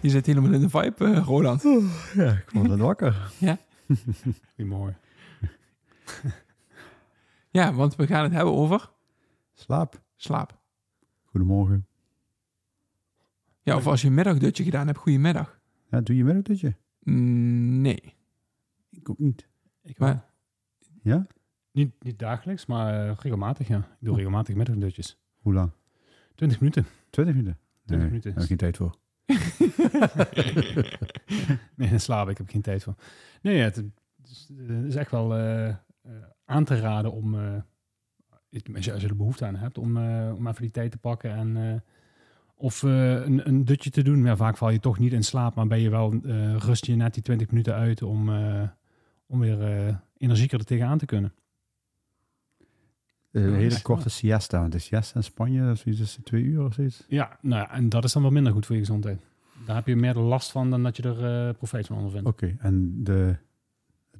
Je zit helemaal in de vibe, eh, Roland. Ja, ik word net wakker. Ja? Goedemorgen. Ja, want we gaan het hebben over Slaap. slaap. Goedemorgen. Ja, of als je een middagdutje gedaan hebt, goedemiddag. Ja, doe je middagdutje? Mm, Nee, Ik ook niet. Ik maar wel. Ja? Niet, niet dagelijks, maar eh, regelmatig, ja. Ik doe Oh. regelmatig middagdutjes. Hoe lang? 20 minuten. 20 minuten? 20 nee, minuten. Daar heb ik geen tijd voor. Nee, dan slaap ik. Heb geen tijd voor. Nee, ja, het, is, echt wel eh, eh, aan te raden om, eh, als, je, er behoefte aan hebt, om, om even die tijd te pakken en of een, een dutje te doen. Ja, vaak val je toch niet in slaap, maar ben je wel, rust je net die 20 minuten uit om, om weer energieker er tegenaan te kunnen. Een hele korte siesta. Want de siesta in Spanje, is twee uur of zoiets. Ja, nou ja, en dat is dan wel minder goed voor je gezondheid. Daar heb je meer last van dan dat je er eh profijt van ondervindt. Oké, en de,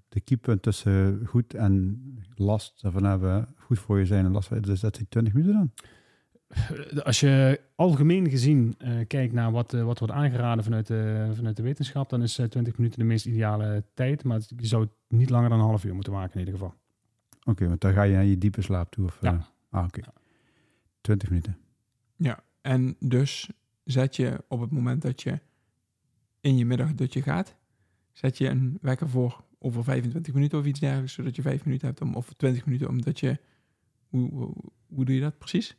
de keepunt tussen goed en last ervan hebben, goed voor je zijn en last dus dat die 20 minuten dan? Eh, Als je algemeen gezien eh, kijkt naar wat, wat wordt aangeraden vanuit de, vanuit de wetenschap, dan is eh, 20 minuten de meest ideale tijd. Maar je zou het niet langer dan een half uur moeten maken in ieder geval. Oké, want dan ga je naar je diepe slaap toe. Of, Ja. eh, ah, oké. 20 minuten. Ja, en dus zet je op het moment dat je in je middagdutje gaat, zet je een wekker voor over 25 minuten of iets dergelijks, zodat je 5 minuten hebt, om, of 20 minuten, omdat je... Hoe, hoe, hoe doe je dat precies?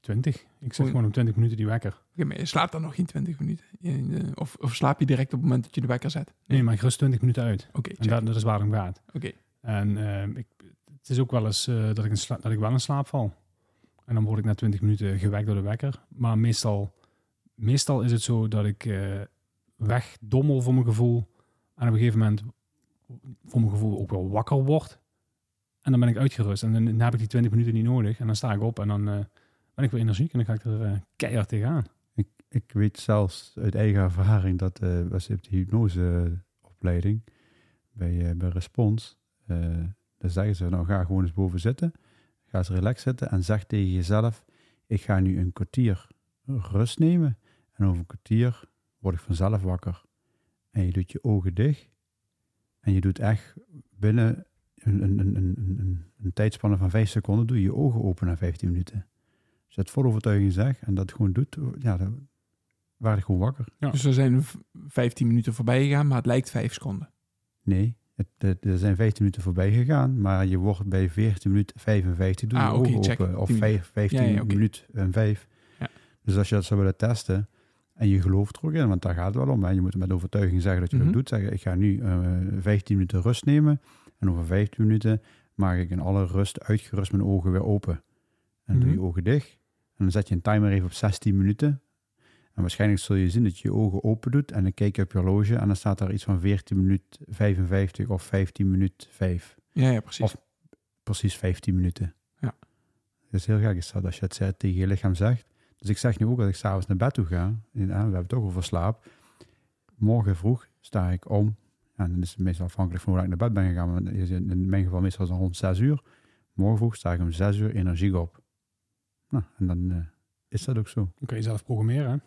20. Ik zet gewoon om 20 minuten die wekker. Oké, maar je slaapt dan nog geen 20 minuten. Je, of, of slaap je direct op het moment dat je de wekker zet? Nee, maar ik rust 20 minuten uit. Oké, En dat, dat is waar het om gaat. Oké. En eh, ik, het is ook wel eens eh, dat, ik sla- dat ik wel in slaap val. En dan word ik na 20 minuten gewekt door de wekker. Maar meestal, meestal is het zo dat ik eh, wegdommel voor mijn gevoel. En op een gegeven moment voor mijn gevoel ook wel wakker word. En dan ben ik uitgerust. En dan, heb ik die 20 minuten niet nodig. En dan sta ik op en dan eh, ben ik weer energiek. En dan ga ik er keihard tegenaan. Ik weet zelfs uit eigen ervaring dat was op de hypnoseopleiding bij, bij Respons. Dan zeggen ze, nou ga gewoon eens boven zitten. Ga eens relax zitten en zeg tegen jezelf, ik ga nu een kwartier rust nemen. En over een kwartier word ik vanzelf wakker. En je doet je ogen dicht. En je doet echt binnen een, een, een, een, een, een tijdspanne van vijf seconden, doe je je ogen open na 15 minuten. Als je het vol overtuiging zegt en dat gewoon doet, ja, dan werd ik gewoon wakker. Ja. Dus er zijn v- 15 minuten voorbij gegaan, maar het lijkt 5 seconden. Nee, er zijn 15 minuten voorbij gegaan, maar je wordt bij 14 minuten 55 doe je Ah, je check. open. Of 10 vijf- 15 Ja, ja, oké. minuut en 5. Ja. Dus als je dat zou willen testen en je gelooft er ook in, want daar gaat het wel om. Hè. Je moet met overtuiging zeggen dat je Mhm. dat doet. Zeggen, ik ga nu eh 15 minuten rust nemen en over 15 minuten maak ik in alle rust uitgerust mijn ogen weer open. En doe je Mhm. ogen dicht. En dan zet je een timer even op 16 minuten. En waarschijnlijk zul je zien dat je je ogen open doet. En dan kijk je op je horloge en dan staat daar iets van 14 minuut 55 of 15 minuut 5. Ja, ja, precies. Of- Precies 15 minuten. Ja. Dat is heel gek is dat als je het tegen je lichaam zegt. Dus ik zeg nu ook als ik s'avonds naar bed toe ga. En, ah, we hebben het toch over slaap. Morgen vroeg sta ik om. En dan is het meestal afhankelijk van hoe lang ik naar bed ben gegaan. Maar in mijn geval meestal rond 6 uur. Morgen vroeg sta ik om 6 uur energiek op. Nou, en dan eh, is dat ook zo. Dan kun je zelf programmeren.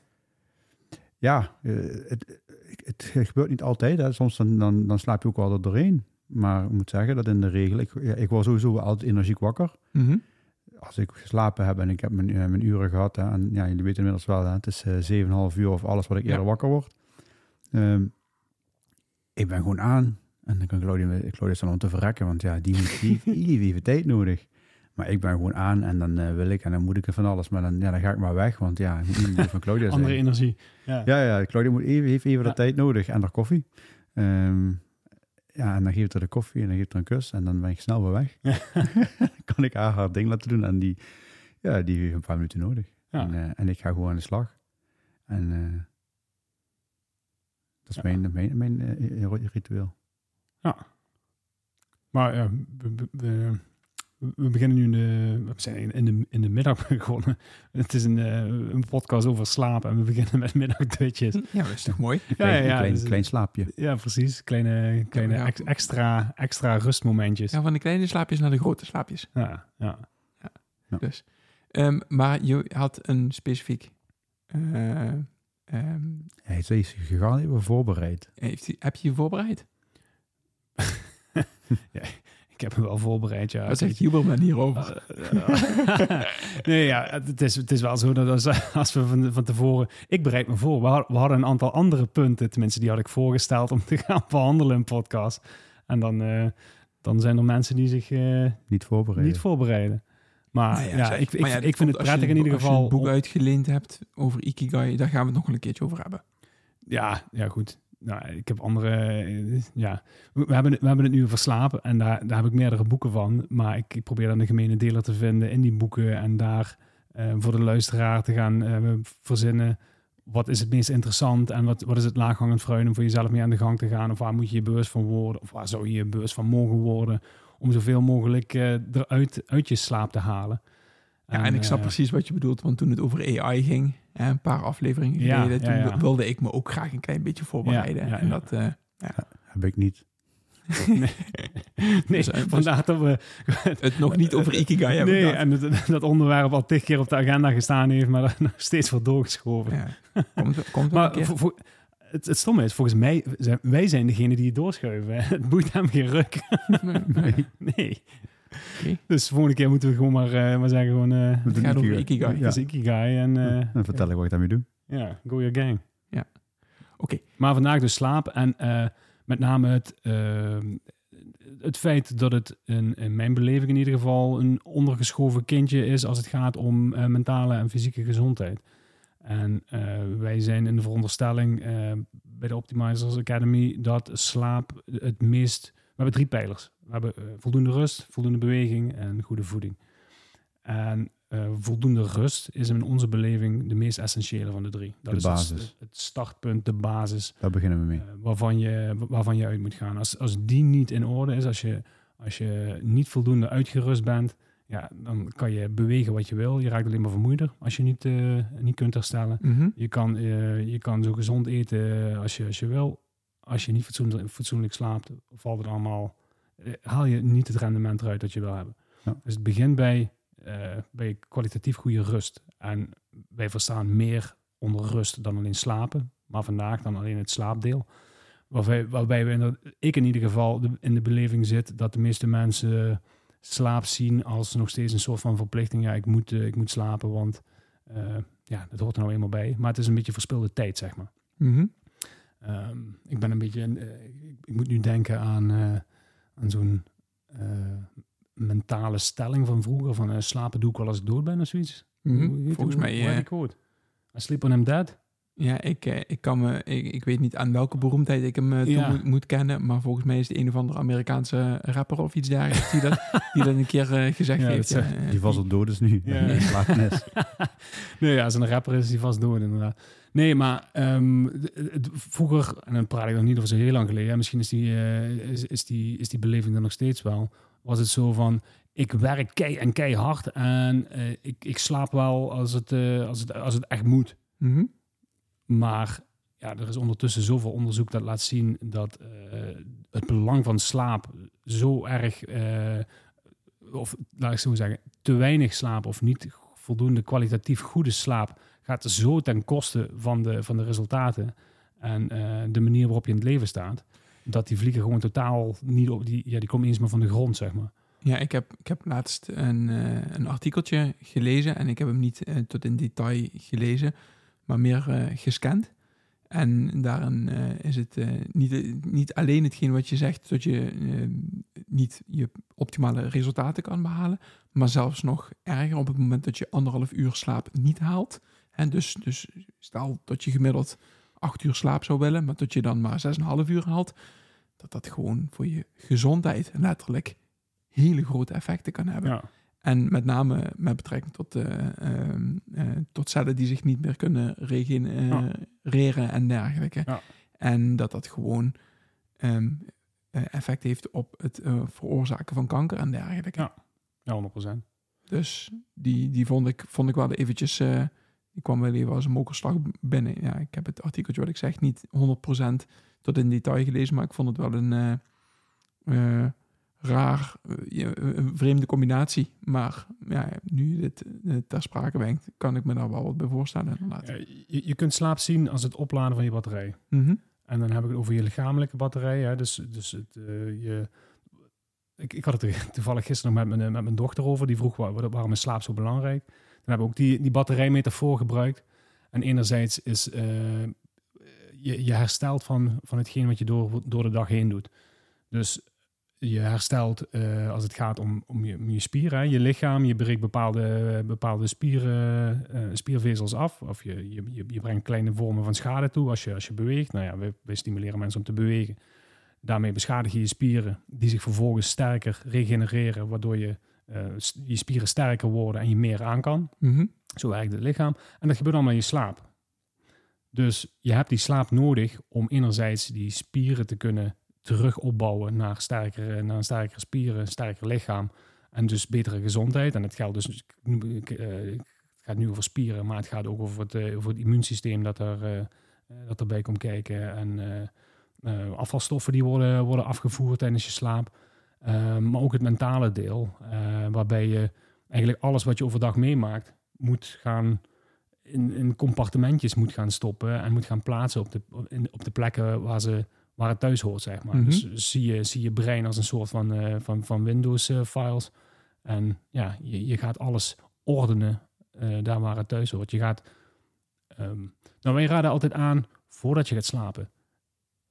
Ja, eh, het, het, het gebeurt niet altijd. Hè. Soms dan, dan, dan slaap je ook wel er doorheen. Maar ik moet zeggen dat in de regel, ik, ja, ik word sowieso altijd energiek wakker. Mhm. Als ik geslapen heb en ik heb mijn, eh, mijn uren gehad, hè, en ja, jullie weten inmiddels wel, hè, het is eh 7,5 uur of alles wat ik Ja. eerder wakker word. Ehm, ik ben gewoon aan en dan kan Claudia, Claudia staan om te verrekken, want ja, die, moet, die, die heeft even tijd nodig. Maar ik ben gewoon aan en dan eh, wil ik en dan moet ik er van alles. Maar dan, ja, dan ga ik maar weg, want ja, ik moet niet van Claudia zijn. Andere energie. Ja. Ja, ja, Claudia moet even, heeft even Ja. de tijd nodig en haar koffie. Ehm, ja, en dan geeft er de koffie en dan geeft er een kus en dan ben ik snel weer weg. dan kan ik haar haar ding laten doen en die, ja, die heeft een paar minuten nodig. Ja. En, eh, en ik ga gewoon aan de slag. En eh, dat is Ja. mijn, mijn, mijn ritueel. Maar ja, we, we- we, we beginnen nu in de, we zijn in de, in de middag begonnen. Het is een, eh, een podcast over slapen en we beginnen met middagdutjes. Ja, dat is toch mooi? Klein, ja, klein, dus- klein slaapje. Ja, precies. Kleine, kleine Ja, ja. ex- extra, extra rustmomentjes. Ja, van de kleine slaapjes naar de grote slaapjes. Ja, ja. Dus. Ehm, maar je had een specifiek... eh, ehm, Hij is gegaan even voorbereid. heeft, hij- heb je je voorbereid? Ik heb me wel voorbereid, ja. Wat zegt Huberman hierover? Eh, nee, ja, het is, het is wel zo dat als, als we van, van tevoren... Ik bereid me voor. We hadden, we hadden een aantal andere punten, tenminste die had ik voorgesteld om te gaan behandelen in een podcast. En dan, eh, dan zijn er mensen die zich eh, Niet voorbereid. niet voorbereiden. Maar Nou ja, ik, ik, maar ja, ik dat vind het prettig in ieder Als je geval... een boek om- uitgeleend hebt over Ikigai, daar gaan we het nog een keertje over hebben. Ja, ja, goed. Nou, ik heb andere. eh, Ja, we, hebben, we hebben het nu over slapen en daar, daar heb ik meerdere boeken van. Maar ik, probeer dan de gemene deler te vinden in die boeken en daar eh, voor de luisteraar te gaan eh, verzinnen. Wat is het meest interessant en wat, wat is het laaghangend fruit om voor jezelf mee aan de gang te gaan? Of waar moet je je bewust van worden? Of waar zou je je bewust van mogen worden? Om zoveel mogelijk eruit uit je slaap te halen. Ja, en, ik snap precies wat je bedoelt, want toen het over AI ging, hè, een paar afleveringen Ja, geleden, toen ja. wilde ik me ook graag een klein beetje voorbereiden. Ja, ja, En ja. dat, eh, Heb ik niet. Nee, nee Dus, eh, dus- vandaar dat we het nog niet over Ikigai hebben Nee, gehad. en dat, dat onderwerp al tig keer op de agenda gestaan heeft, maar nog steeds wordt doorgeschoven. Ja. Komt, komt Maar keer. voor, voor- het, het stomme is, volgens mij zijn wij zijn degene die het doorschuiven. Het boeit hem geen ruk. Nee, nee. Nee. Dus de volgende keer moeten we gewoon maar, eh, maar zeggen gewoon, eh We Het doen gaat over Ikigai. Ikigai. het is Ikigai en eh, Dan vertel ik wat ik daarmee doe. ja, go your gang. Ja. Oké. Maar vandaag dus slaap en eh, met name het, het feit dat het in, in mijn beleving in ieder geval een ondergeschoven kindje is als het gaat om eh, mentale en fysieke gezondheid. En eh, wij zijn in de veronderstelling bij de Optimizers Academy dat slaap het meest... We hebben drie pijlers. We hebben eh, voldoende rust, voldoende beweging en goede voeding. En eh, voldoende rust is in onze beleving de meest essentiële van de drie. Dat De is het- basis. Het, startpunt, de basis Daar beginnen we mee. eh, waarvan, je, waarvan je uit moet gaan. Als, als die niet in orde is, als je, als je niet voldoende uitgerust bent, ja, dan kan je bewegen wat je wil. Je raakt alleen maar vermoeider als je niet, eh, niet kunt herstellen. Mhm. Je kan, eh, je kan zo gezond eten als je, als je wil. Als je niet fatsoenlijk, fatsoenlijk slaapt, valt het allemaal, haal je niet het rendement eruit dat je wil hebben. Ja. Dus het begint bij, eh, bij kwalitatief goede rust. En wij verstaan meer onder rust dan alleen slapen. Maar vandaag dan alleen het slaapdeel. Waarbij, waarbij we in ik in ieder geval de- in de beleving zit dat de meeste mensen slaap zien als nog steeds een soort van verplichting. Ja, ik moet, eh, ik moet slapen, want eh, ja, dat hoort er nou eenmaal bij. Maar het is een beetje verspilde tijd, zeg maar. Mhm. Ehm, ik ben een beetje, eh, ik, ik moet nu denken aan, eh, aan zo'n eh, mentale stelling van vroeger, van eh, slapen doe ik wel als ik dood ben of zoiets. Mhm. Volgens mij, hoe heet eh? I sleep when I'm dead. Ja, ik, eh, ik, kan me, ik, ik weet niet aan welke beroemdheid ik hem eh, toe Ja. moet, moet kennen, maar volgens mij is het een of andere Amerikaanse rapper of iets dergelijks die dat, die dat een keer eh, gezegd Ja, heeft. ja. Eh, Die was al dood is nu. Ja. Nee, nee, ja, als een rapper is die vast dood inderdaad. Nee, maar ehm, vroeger, en dan praat ik nog niet over zo heel lang geleden, misschien is die, eh, is, is, die, is die beleving er nog steeds wel, was het zo van, ik werk kei en keihard en eh, ik, ik slaap wel als het, eh, als, het, als het echt moet. mhm. Maar ja, er is ondertussen zoveel onderzoek dat laat zien dat eh, het belang van slaap zo erg, eh, of laat ik zo zeggen, te weinig slaap of niet voldoende kwalitatief goede slaap gaat zo ten koste van de, van de resultaten en eh, de manier waarop je in het leven staat. Dat die vliegen gewoon totaal niet op, die, ja, die komen eens meer van de grond, zeg maar. Ja, ik heb, ik heb laatst een, een artikeltje gelezen en ik heb hem niet tot in detail gelezen, maar meer eh, gescand. En daarin eh, is het eh, niet, niet alleen hetgeen wat je zegt, dat je niet je optimale resultaten kan behalen, maar zelfs nog erger op het moment dat je anderhalf uur slaap niet haalt. En dus, dus stel dat je gemiddeld acht uur slaap zou willen, maar dat je dan maar zes en half uur haalt, dat dat gewoon voor je gezondheid letterlijk hele grote effecten kan hebben. Ja. En met name met betrekking tot, eh, ehm, eh, tot cellen die zich niet meer kunnen regenereren en dergelijke. Ja. En dat dat gewoon eh, effect heeft op het eh, veroorzaken van kanker en dergelijke. Ja. Ja, 100%. Dus die, die vond, ik, vond ik wel eventjes... eh die kwam wel even als een mokerslag binnen. Ja, ik heb het artikeltje wat ik zeg niet 100% tot in detail gelezen, maar ik vond het wel een eh, eh, raar, eh, een vreemde combinatie. Maar ja, nu je dit eh, ter sprake brengt, kan ik me daar wel wat bij voorstellen inderdaad. Ja, je, je kunt slaap zien als het opladen van je batterij. Mhm. En dan heb ik het over je lichamelijke batterij. Hè? Dus, dus het, eh, je, ik, ik had het toevallig gisteren nog met mijn, met mijn dochter over. Die vroeg waar- waarom is slaap zo belangrijk. Dan hebben we ook die, die batterijmetafoor gebruikt. En enerzijds is eh, je, je herstelt van, van hetgeen wat je door, door de dag heen doet. Dus je herstelt eh, als het gaat om, om, je, om je spieren, hè, je lichaam. Je breekt bepaalde, bepaalde spieren, eh, spiervezels af. Of je, je, je, je brengt kleine vormen van schade toe als je, als je beweegt. Nou ja, wij, wij stimuleren mensen om te bewegen. Daarmee beschadig je je spieren, die zich vervolgens sterker regenereren, waardoor je, eh, je spieren sterker worden en je meer aan kan. Mhm. Zo werkt het lichaam. En dat gebeurt allemaal in je slaap. Dus je hebt die slaap nodig om enerzijds die spieren te kunnen terug opbouwen naar, sterkere, naar een sterkere spieren, een sterker lichaam en dus betere gezondheid. En het geldt dus, ik eh, het gaat nu over spieren, maar het gaat ook over het, eh, over het immuunsysteem dat, er, eh, dat erbij komt kijken. En afvalstoffen die worden, worden afgevoerd tijdens je slaap. Maar ook het mentale deel, waarbij je eigenlijk alles wat je overdag meemaakt moet gaan in, in compartimentjes moet gaan stoppen en moet gaan plaatsen op de, op de plekken waar, ze, waar het thuis hoort, zeg maar. Mhm. Dus zie je, zie je brein als een soort van, eh, van, van Windows-files. en ja, je, je gaat alles ordenen eh, daar waar het thuis hoort. Je gaat... ehm, nou, wij raden altijd aan, voordat je gaat slapen,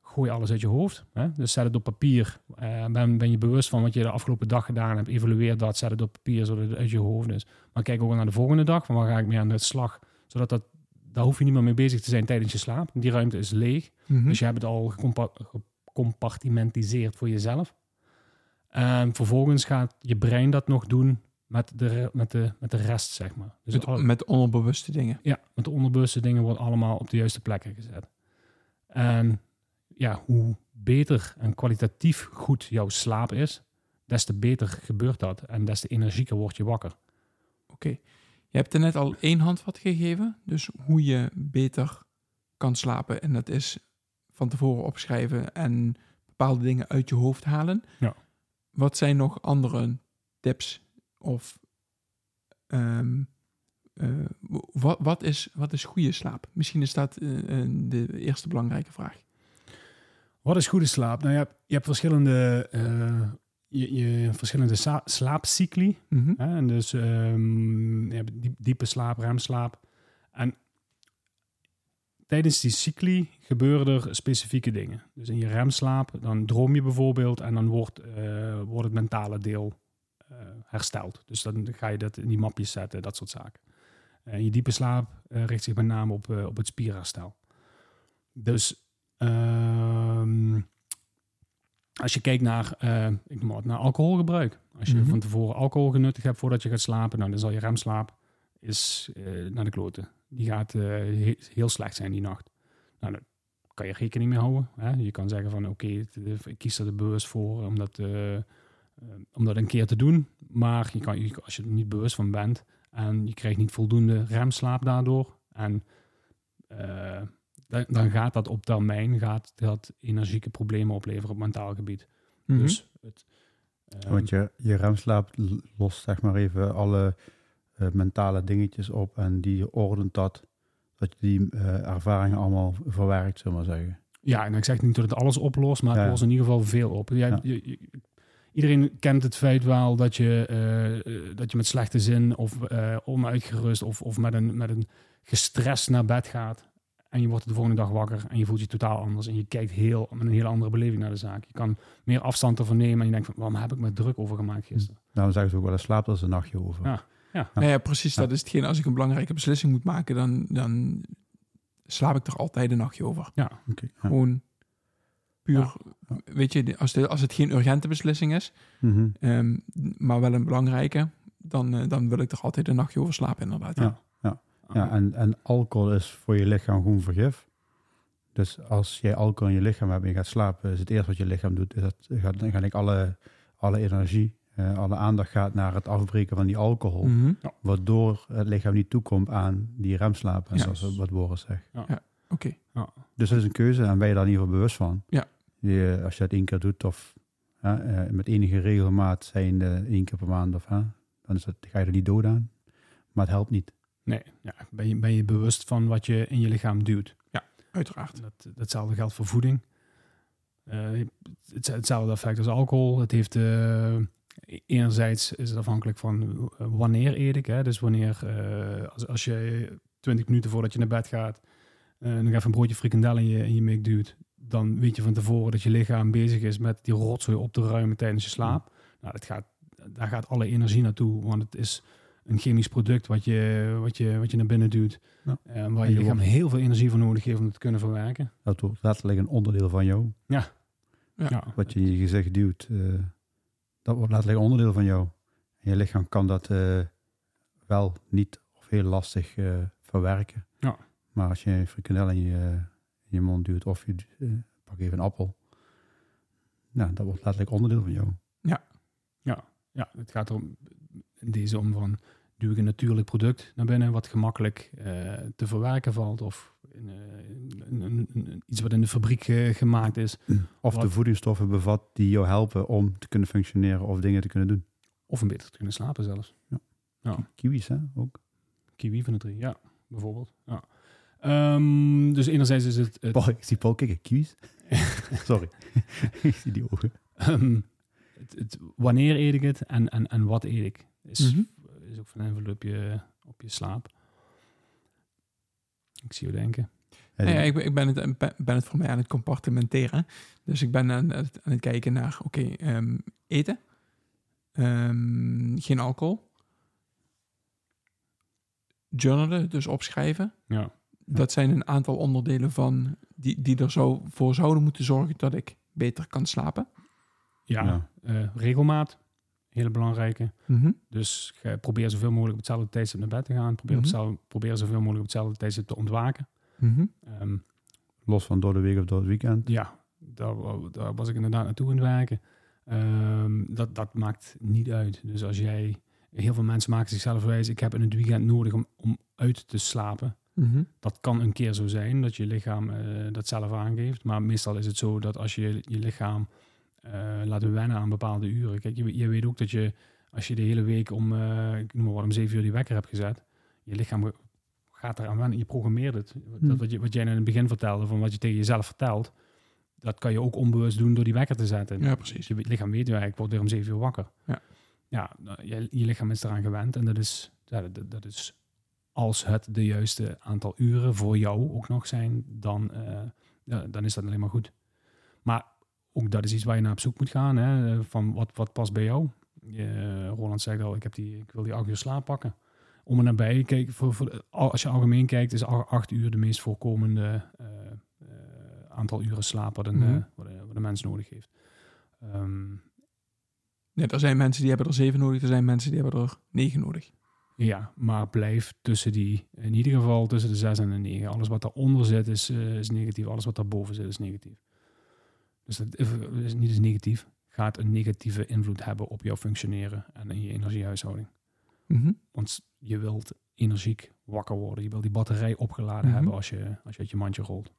gooi alles uit je hoofd. Hè? Dus zet het op papier. Eh, ben, ben je bewust van wat je de afgelopen dag gedaan hebt. Evalueer dat, zet het op papier, zodat het uit je hoofd is. Maar kijk ook naar de volgende dag. Van waar ga ik mee aan de slag? Zodat dat, daar hoef je niet meer mee bezig te zijn tijdens je slaap. Die ruimte is leeg. Mhm. Dus je hebt het al gecompa- gecompartimentiseerd voor jezelf. En vervolgens gaat je brein dat nog doen met de, met de, met de rest, zeg maar. Dus met, alle- met onderbewuste dingen. ja, met de onderbewuste dingen worden allemaal op de juiste plekken gezet. En ja, hoe beter en kwalitatief goed jouw slaap is, des te beter gebeurt dat. En des te energieker word je wakker. Oké. Je hebt er net al één handvat gegeven, dus hoe je beter kan slapen. En dat is van tevoren opschrijven en bepaalde dingen uit je hoofd halen. Ja. Wat zijn nog andere tips of ehm, eh, wat, wat, is, wat is goede slaap? Misschien is dat eh, de eerste belangrijke vraag. Wat is goede slaap? Nou, je hebt, je hebt verschillende, eh, je, je, verschillende slaapcycli. Mhm. Hè? En dus ehm, je hebt diep- diepe slaap, remslaap. En tijdens die cycli gebeuren er specifieke dingen. Dus in je remslaap, dan droom je bijvoorbeeld en dan wordt, eh, wordt het mentale deel eh, hersteld. Dus dan ga je dat in die mapjes zetten, dat soort zaken. En je diepe slaap eh, richt zich met name op, eh, op het spierherstel. Dus ehm, als je kijkt naar, eh, ik noem wat, naar alcoholgebruik. Als je Mhm. van tevoren alcohol genuttigd hebt voordat je gaat slapen, nou, dan zal je remslaap is eh, naar de kloten. Die gaat eh, he- heel slecht zijn die nacht. Nou, daar kan je rekening mee houden. Hè? Je kan zeggen van oké, het- ik kies er bewust voor om dat, om dat een keer te doen. Maar je kan, als je er niet bewust van bent en je krijgt niet voldoende remslaap daardoor. En dan, dan gaat dat op termijn gaat dat energieke problemen opleveren op mentaal gebied. Mhm. Dus het, ehm, Want je, je remslaap lost zeg maar even alle eh, mentale dingetjes op en die ordent dat, dat je die eh, ervaringen allemaal verwerkt, zullen we maar zeggen. Ja, en ik zeg niet dat het alles oplost, maar het Ja. lost in ieder geval veel op. Jij, Ja. je- je- iedereen kent het feit wel dat je, eh, dat je met slechte zin of onuitgerust of, of met, een, met een gestrest naar bed gaat. En je wordt de volgende dag wakker en je voelt je totaal anders. En je kijkt heel, met een hele andere beleving naar de zaak. Je kan meer afstand ervan nemen en je denkt van, waarom heb ik me druk over gemaakt gisteren? Daarom zeggen ze ook wel eens slaapt als een nachtje over. Ja. Ja. Nou ja, precies. Ja. Dat is hetgeen. Als ik een belangrijke beslissing moet maken, dan, dan slaap ik er altijd een nachtje over. Ja, Oké, ja. Gewoon puur, Ja. weet je, als, de, als het geen urgente beslissing is, Mhm. ehm, maar wel een belangrijke, dan, eh, dan wil ik er altijd een nachtje over slapen, inderdaad. Ja. Ja. Ja, en, en alcohol is voor je lichaam gewoon vergif. Dus als jij alcohol in je lichaam hebt en je gaat slapen, is het eerste wat je lichaam doet, is dat gaat, dan ga ik alle, alle energie, eh, alle aandacht gaat naar het afbreken van die alcohol. Mhm. Waardoor het lichaam niet toekomt aan die remslaap, en Ja. zoals wat Boris zegt. Oké. Dus dat is een keuze en ben je daar in ieder geval bewust van. Ja. Je, als je dat één keer doet of eh, met enige regelmaat zijn één keer per maand of hè, dan is dat, ga je er niet dood aan. Maar het helpt niet. Nee. Ja, ben, je, ben je bewust van wat je in je lichaam duwt? Uiteraard. Dat, datzelfde geldt voor voeding. Eh, het, hetzelfde effect als alcohol. Het heeft eh, enerzijds is het afhankelijk van eh, wanneer eet ik. Hè? Dus wanneer, als, als je 20 minuten voordat je naar bed gaat, nog even een broodje frikandel in je, in je mik duwt, dan weet je van tevoren dat je lichaam bezig is met die rotzooi op te ruimen tijdens je slaap. Nou, dat gaat, daar gaat alle energie naartoe, want het is een chemisch product wat je, wat je, wat je naar binnen duwt. Ja. eh, waar En je je lichaam heel veel energie voor nodig heeft om het te kunnen verwerken. Dat wordt letterlijk een onderdeel van jou. Ja. Ja. Ja. Wat je in je gezicht duwt, eh, dat wordt letterlijk een onderdeel van jou. En je lichaam kan dat eh, wel niet of heel lastig eh, verwerken. Ja. Maar als je een frikandel in je, in je mond duwt of je eh, pak even een appel, nou, dat wordt letterlijk onderdeel van jou. Ja, het gaat erom, deze om van, duw ik een natuurlijk product naar binnen wat gemakkelijk eh, te verwerken valt of in, eh, een- een- een- iets wat in de fabriek eh, gemaakt is Of Wat- de voedingsstoffen bevat die jou helpen om te kunnen functioneren of dingen te kunnen doen. of om beter te kunnen slapen zelfs. Kiwis, hè? Ook. Kiwi van de drie, ja, bijvoorbeeld. Ja. Ehm, dus enerzijds is het, het Paul, ik zie Paul kijken, kiwis. Sorry. ik zie die ogen. Ehm, het, het- wanneer eet ik het en, en, en wat eet ik? Is, Mhm. is ook van invloed op je, op je slaap. Ik zie je denken. En Nee, ik, ben- ik ben, het, ben- ben het voor mij aan het compartimenteren. Dus ik ben aan het, aan het kijken naar, oké, ehm, eten. Ehm, geen alcohol. Journalen, dus opschrijven. Ja. Dat zijn een aantal onderdelen van die, die er zo voor zouden moeten zorgen dat ik beter kan slapen. Ja, Ja. eh, regelmaat. Hele belangrijke. Mhm. Dus probeer zoveel mogelijk op hetzelfde tijdstip naar bed te gaan. Probeer, op Mhm. hetzelfde- probeer zoveel mogelijk op hetzelfde tijdstip te ontwaken. Mhm. Ehm, Los van door de week of door het weekend. ja, daar, daar was ik inderdaad naartoe aan het werken. Ehm, dat, dat maakt niet uit. Dus als jij... Heel veel mensen maken zichzelf wijs. Ik heb in het weekend nodig om, om uit te slapen. Mhm. Dat kan een keer zo zijn, dat je lichaam eh, dat zelf aangeeft. Maar meestal is het zo dat als je je lichaam eh, laat wennen aan bepaalde uren. Kijk, je, je weet ook dat je, als je de hele week om, eh, ik noem maar wat, om zeven uur die wekker hebt gezet, je lichaam gaat eraan wennen. Je programmeert het. Hmm. Dat wat, je, wat jij in het begin vertelde, van wat je tegen jezelf vertelt, dat kan je ook onbewust doen door die wekker te zetten. Ja, precies. Je lichaam weet, ja, ik word weer om zeven uur wakker. Ja. Ja, nou, je, je lichaam is eraan gewend en dat is, ja, dat, dat is als het de juiste aantal uren voor jou ook nog zijn, dan, eh, ja, dan is dat alleen maar goed. Maar ook dat is iets waar je naar op zoek moet gaan. Hè? Van wat, wat past bij jou? Roland zegt al, ik, heb die, ik wil die acht uur slaap pakken. Om er naar bij, kijk, voor, voor, als je algemeen kijkt, is acht uur de meest voorkomende eh, eh, aantal uren slaap wat een, Mhm. eh, wat, een, wat een mens nodig heeft. Ja, er zijn mensen die hebben er zeven nodig, er zijn mensen die hebben er negen nodig. Ja, maar blijf tussen die, in ieder geval tussen de 6 en de 9. Alles wat daaronder zit is, eh, is negatief. Alles wat daarboven zit is negatief. Dus dat is niet eens negatief. Gaat een negatieve invloed hebben op jouw functioneren en in je energiehuishouding. Mhm. Want je wilt energiek wakker worden. Je wilt die batterij opgeladen Mhm. hebben als je, als je uit je mandje rolt.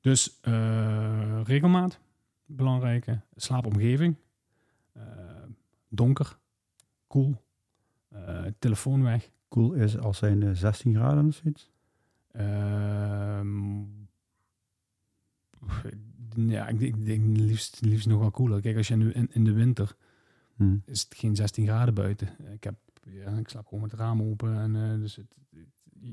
Dus eh, regelmaat, belangrijke. Slaapomgeving. Eh, donker, koel. eh, telefoon weg. Cool is als zijn eh, 16 graden of zoiets. Ja, ik, ik denk liefst, liefst nog wel cooler. Kijk, als je nu in, in de winter Hm. is het geen 16 graden buiten. Ik, heb, ja, ik slaap gewoon met het raam open. En, eh, dus het, het-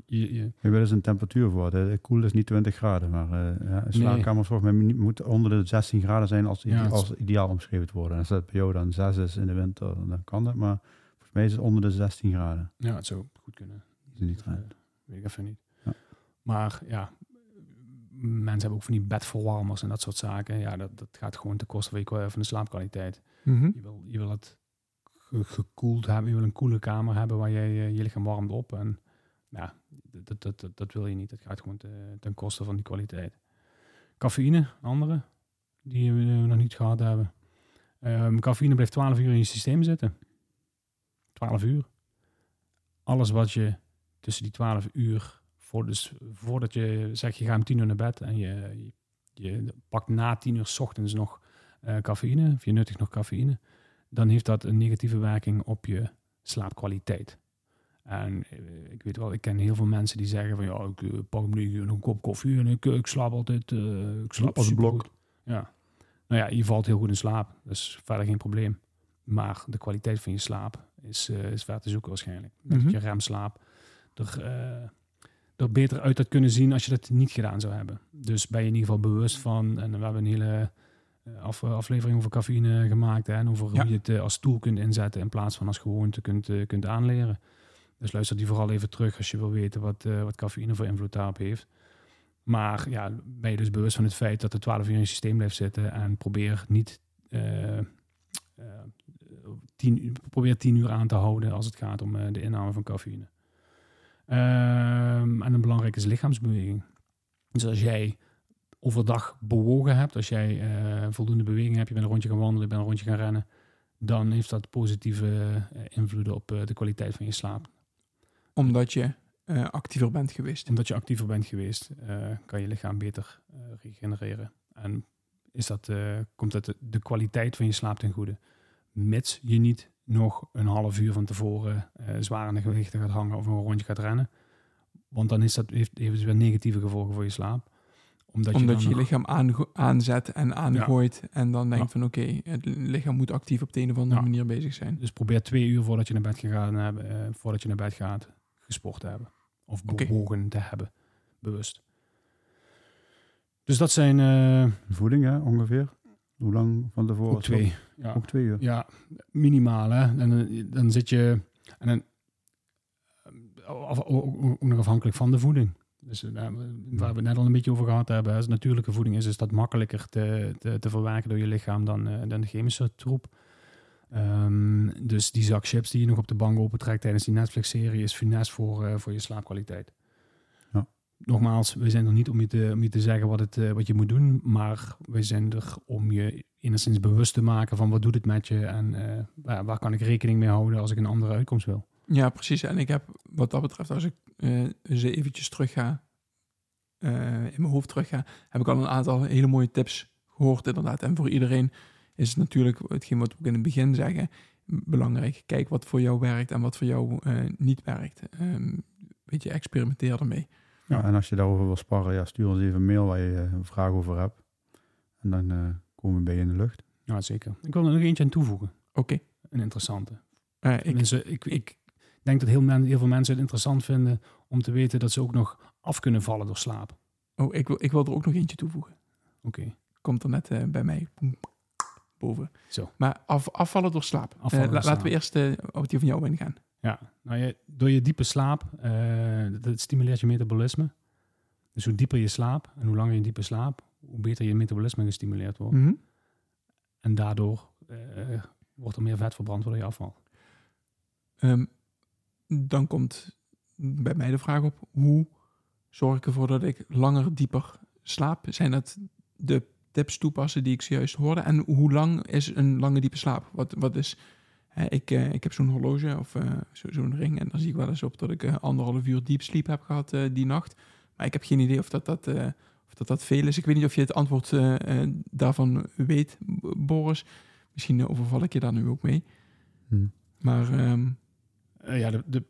je, je- Je wil eens een temperatuur voor. De koel is niet 20 graden, maar eh ja, een slaapkamer volgens mij moet onder de 16 graden zijn als, Ja, ide- het is- als ideaal omschreven worden. En als dat bij jou dan 6 is in de winter, dan kan dat. Maar volgens mij is het onder de 16 graden. ja, het zou goed kunnen. Is het niet raar. weet ik even niet. Ja. Maar ja, mensen hebben ook van die bedverwarmers en dat soort zaken. Ja, dat, dat gaat gewoon ten koste van, je, van de slaapkwaliteit. Mhm. Je wil, je wil het ge- gekoeld hebben. Je wil een koele kamer hebben waar jij eh, je lichaam warmt op. En ja, dat, dat, dat, dat wil je niet. Dat gaat gewoon te- ten koste van die kwaliteit. Cafeïne, andere, die we nog niet gehad hebben. Ehm cafeïne blijft 12 uur in je systeem zitten. 12 uur. Alles wat je tussen die 12 uur, voor, dus voordat je zegt je gaat om 10 uur naar bed en je, je, pakt na 10 uur 's ochtends nog eh, cafeïne, of je nuttigt nog cafeïne, dan heeft dat een negatieve werking op je slaapkwaliteit. En eh, ik weet wel, ik ken heel veel mensen die zeggen van ja, ik eh, pak hem nu een kop koffie en ik, ik slaap altijd, ik slaap Als een blok. Ja. Nou ja, je valt heel goed in slaap, dat is verder geen probleem. Maar de kwaliteit van je slaap is, eh is ver te zoeken waarschijnlijk. Dat Mhm. je remslaap er, er beter uit had kunnen zien als je dat niet gedaan zou hebben. Dus ben je in ieder geval bewust van, en we hebben een hele eh, af, aflevering over cafeïne gemaakt hè, en over Ja. hoe je het eh, als tool kunt inzetten in plaats van als gewoonte kunt, eh, kunt aanleren. Dus luister die vooral even terug als je wil weten wat, eh, wat cafeïne voor invloed daarop heeft. Maar ja, ben je dus bewust van het feit dat er 12 uur in je systeem blijft zitten en probeer niet eh, eh, tien, probeer 10 uur aan te houden als het gaat om eh, de inname van cafeïne. Ehm, en een belangrijke is lichaamsbeweging. Dus als jij overdag bewogen hebt, als jij eh, voldoende beweging hebt, je bent een rondje gaan wandelen, je bent een rondje gaan rennen, dan heeft dat positieve eh, invloeden op eh, de kwaliteit van je slaap. Omdat je actiever bent geweest. Omdat je actiever bent geweest, kan je lichaam beter regenereren. En is dat, komt dat de, de kwaliteit van je slaap ten goede. Mits je niet nog een half uur van tevoren eh, zwaar aan de gewichten gaat hangen of een rondje gaat rennen. Want dan is dat, heeft, heeft het weer negatieve gevolgen voor je slaap. Omdat, Omdat dan je je lichaam aango- aanzet en aangooit. En dan denkt Ja. van oké, het lichaam moet actief op de een of andere Ja. manier bezig zijn. Dus probeer twee uur voordat je naar bed, gegaan eh, voordat je naar bed gaat, gesport te hebben. Of bewogen te hebben, bewust. Dus dat zijn eh, Voeding, hè, ongeveer. Hoe lang van tevoren? ook twee. Ja. Ook twee uur. Ja, minimaal hè. En dan, dan zit je... En dan, eh, ook, nog afhankelijk van de voeding. Dus eh, waar we het net al een beetje over gehad hebben. Als het natuurlijke voeding is, is dat makkelijker te, te, te verwerken door je lichaam dan, eh, dan de chemische troep. Ehm, dus die zak chips die je nog op de bank opentrekt tijdens die Netflix-serie is funest voor, eh, voor je slaapkwaliteit. Nogmaals, we zijn er niet om je te, om je te zeggen wat, het, eh, wat je moet doen, maar we zijn er om je enigszins bewust te maken van wat doet het met je en eh, waar, waar kan ik rekening mee houden als ik een andere uitkomst wil. Ja, precies. En ik heb wat dat betreft, als ik eh eens eventjes terug ga, eh, in mijn hoofd terug ga, heb ik al een aantal hele mooie tips gehoord inderdaad. En voor iedereen is natuurlijk, hetgeen wat we in het begin zeggen, belangrijk. Kijk wat voor jou werkt en wat voor jou eh, niet werkt. Ehm weet je, experimenteer ermee. Ja, en als je daarover wil sparren, ja, stuur ons even een mail waar je eh, een vraag over hebt. En dan eh, komen we bij je in de lucht. Ja, zeker. Ik wil er nog eentje aan toevoegen. Oké. Een interessante. Eh, ik, Mensen, ik, ik denk dat heel, men, heel veel mensen het interessant vinden om te weten dat ze ook nog af kunnen vallen door slaap. oh, ik, wil, ik wil er ook nog eentje toevoegen. Oké. Komt er net eh, bij mij boven. Zo. Maar af, afvallen door slaap. Afvallen door la- slaap. Laten we eerst op die van jou ingaan. Ja, nou je, door je diepe slaap, eh, dat- stimuleert je metabolisme. Dus hoe dieper je slaap en hoe langer je diepe slaap, hoe beter je metabolisme gestimuleerd wordt. Mhm. En daardoor eh, wordt er meer vet verbrand waardoor je afvalt. Ehm, dan komt bij mij de vraag op: hoe zorg ik ervoor dat ik langer, dieper slaap? Zijn dat de tips toepassen die ik zojuist hoorde? En hoe lang is een lange, diepe slaap? Wat, wat is. Hè, ik, eh, ik heb zo'n horloge of eh, zo- zo'n ring en dan zie ik wel eens op dat ik eh, anderhalf uur diep sleep heb gehad eh, die nacht. Maar ik heb geen idee of dat dat, eh, of dat dat veel is. Ik weet niet of je het antwoord eh, eh, daarvan weet, Boris. Misschien eh, overval ik je daar nu ook mee. Hm. Maar ehm, Eh, ja, de, de,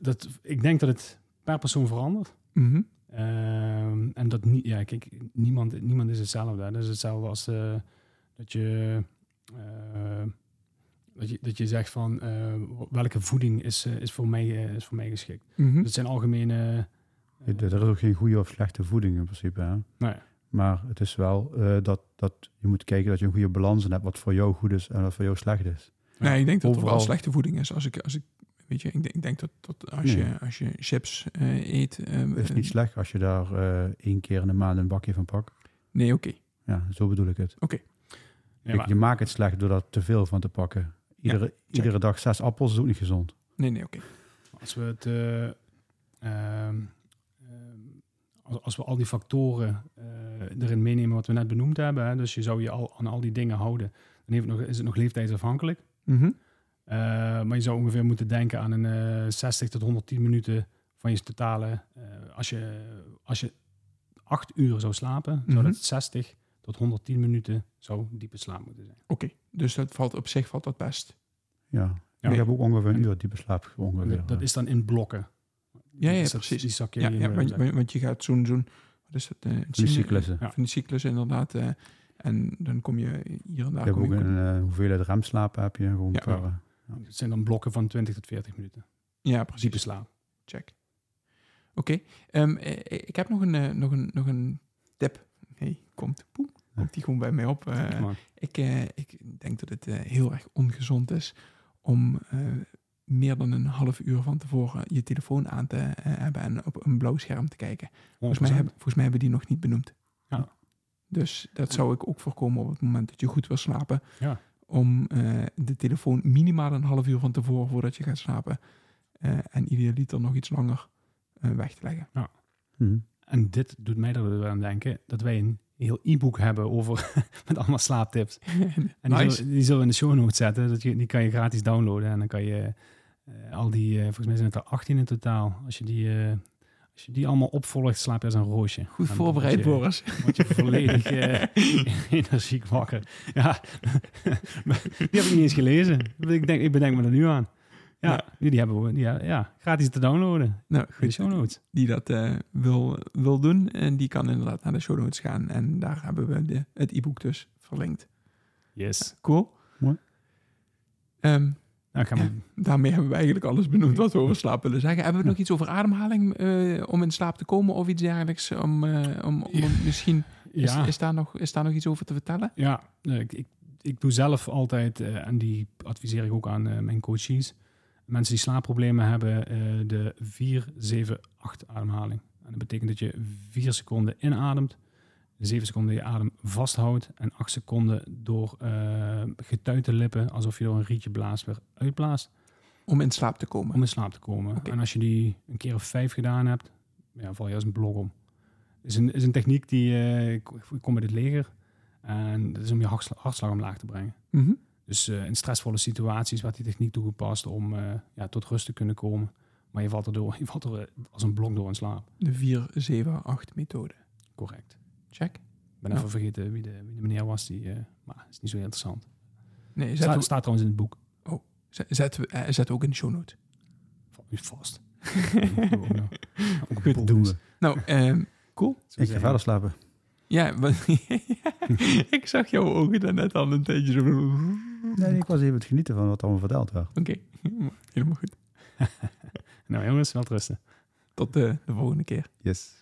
dat, ik denk dat het per persoon verandert. mhm. Ehm, en dat niet, ja, kijk, niemand, niemand is hetzelfde. hè. Dat is hetzelfde als eh, dat je eh, Dat je, dat je zegt van eh, welke voeding is, eh, is, voor mij, eh, is voor mij geschikt. Mhm. Dat zijn algemene... eh, Er is ook geen goede of slechte voeding in principe. Hè? nee. Maar het is wel eh, dat, dat je moet kijken dat je een goede balans in hebt wat voor jou goed is en wat voor jou slecht is. Nee, ik denk dat het wel Overal. slechte voeding is. Als ik, als ik, weet je, ik denk, ik denk dat, dat als, Nee. je, als je chips eh, eet... eh, Het is niet slecht als je daar eh, één keer in de maand een bakje van pakt. Nee, oké. Ja, zo bedoel ik het. Ja, maar- je maakt het slecht door daar te veel van te pakken. Iedere, iedere dag zes appels is ook niet gezond. Nee, nee, oké. Als we het. eh, ehm, ehm, als, als we al die factoren eh, erin meenemen wat we net benoemd hebben, hè, dus je zou je al aan al die dingen houden, dan heeft het nog, is het nog leeftijdsafhankelijk. Mhm. Eh, maar je zou ongeveer moeten denken aan een eh 60 tot 110 minuten van je totale. eh, als, je, als je acht uur zou slapen, zou Mhm. dat 60 tot 110 minuten zou diepe slaap moeten zijn. Oké, dus dat valt op zich valt dat best. Ja. Ja. Ik heb ook ongeveer een uur diepe slaap. Ongeveer. Dat, dat is dan in blokken. Ja, ja, precies. Die zak je Ja, eh, want, je gaat zo'n, zo'n wat is dat? eh, Van die cyclussen. Ja. Van die cyclus inderdaad. eh, en dan kom je hier en daar... Je hebt kom ook je- een hoeveelheid remslaap heb je. Gewoon Ja. per, Het zijn dan blokken van 20 tot 40 minuten. ja, precies. Diepe slaap. Check. Oké. Ehm, eh, ik heb nog een, nog een, nog een tip. Hey, komt, poem, komt die gewoon bij mij op. Eh, ik, eh, ik denk dat het eh, heel erg ongezond is om eh, meer dan een half uur van tevoren je telefoon aan te hebben en op een blauw scherm te kijken. Volgens mij, 100%. heb, volgens mij hebben die nog niet benoemd. Ja. Dus dat zou ik ook voorkomen op het moment dat je goed wil slapen. Ja. Om eh, de telefoon minimaal een half uur van tevoren voordat je gaat slapen. eh, en idealiter nog iets langer eh, weg te leggen. mhm. En dit doet mij er weer aan denken dat wij een heel e-book hebben over met allemaal slaaptips. En die, zullen, die zullen we in de show notes zetten. Dat je, die kan je gratis downloaden. En dan kan je eh, al die, eh, volgens mij zijn het er 18 in totaal. Als je die, eh, als je die allemaal opvolgt, slaap je als een roosje. Goed En voorbereid, je- Boris. word je volledig energiek wakker. Ja, die heb ik niet eens gelezen. Ik, denk, ik bedenk me er nu aan. Ja, Ja. Die, hebben we die, ja, gratis te downloaden. Nou, de goed. show notes. Die dat eh, wil, wil doen. En die kan inderdaad naar de show notes gaan. En daar hebben we de, het e-book dus verlinkt. Yes. Cool. Mooi. Ehm, Nou, gaan we, daarmee hebben we eigenlijk alles benoemd wat we over slaap willen zeggen. Hebben we nog iets over ademhaling eh, om in slaap te komen of iets dergelijks? Om, eh, om, om misschien, is, ja, is, daar nog, is daar nog iets over te vertellen? ja ik, ik, ik doe zelf altijd, eh, en die adviseer ik ook aan eh, mijn coaches, mensen die slaapproblemen hebben, eh, de 4-7-8 ademhaling. En dat betekent dat je 4 seconden inademt, 7 seconden je adem vasthoudt en 8 seconden door eh getuite lippen, alsof je door een rietje blaast, weer uitblaast. Om in slaap te komen. om in slaap te komen. En als je die een keer of vijf gedaan hebt, ja, val je als een blok om. is een, is een techniek die, eh, ik, ik kom uit het leger. En dat is om je hartslag, hartslag omlaag te brengen. Mhm. Dus eh, in stressvolle situaties werd die techniek toegepast om eh, ja, tot rust te kunnen komen. Maar je valt er, door, je valt er eh, als een blok door in slaap. De 4-7-8 methode. Correct. Check. Ik ben Ja. even vergeten wie de, wie de meneer was. Die, eh, maar is niet zo heel interessant. Nee, zet, Staat, staat trouwens in het boek. zet, zet, zet ook in de show notes. Vast. Goed, doen we. Nou, ehm, cool. Ik ga verder slapen. Ja, ik zag jouw ogen daarnet al een tijdje zo. Oké, Nee, ik was even het genieten van wat allemaal verteld werd. helemaal goed. Nou jongens, wel rusten. Tot de, de volgende keer. Yes.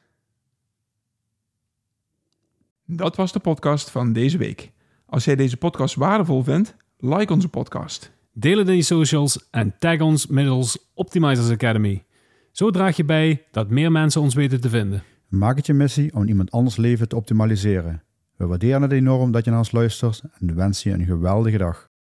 Dat was de podcast van deze week. Als jij deze podcast waardevol vindt, like onze podcast. Deel het in je socials en tag ons middels Optimizers Academy. Zo draag je bij dat meer mensen ons weten te vinden. Maak het je missie om iemand anders leven te optimaliseren. We waarderen het enorm dat je naar ons luistert en wensen je een geweldige dag.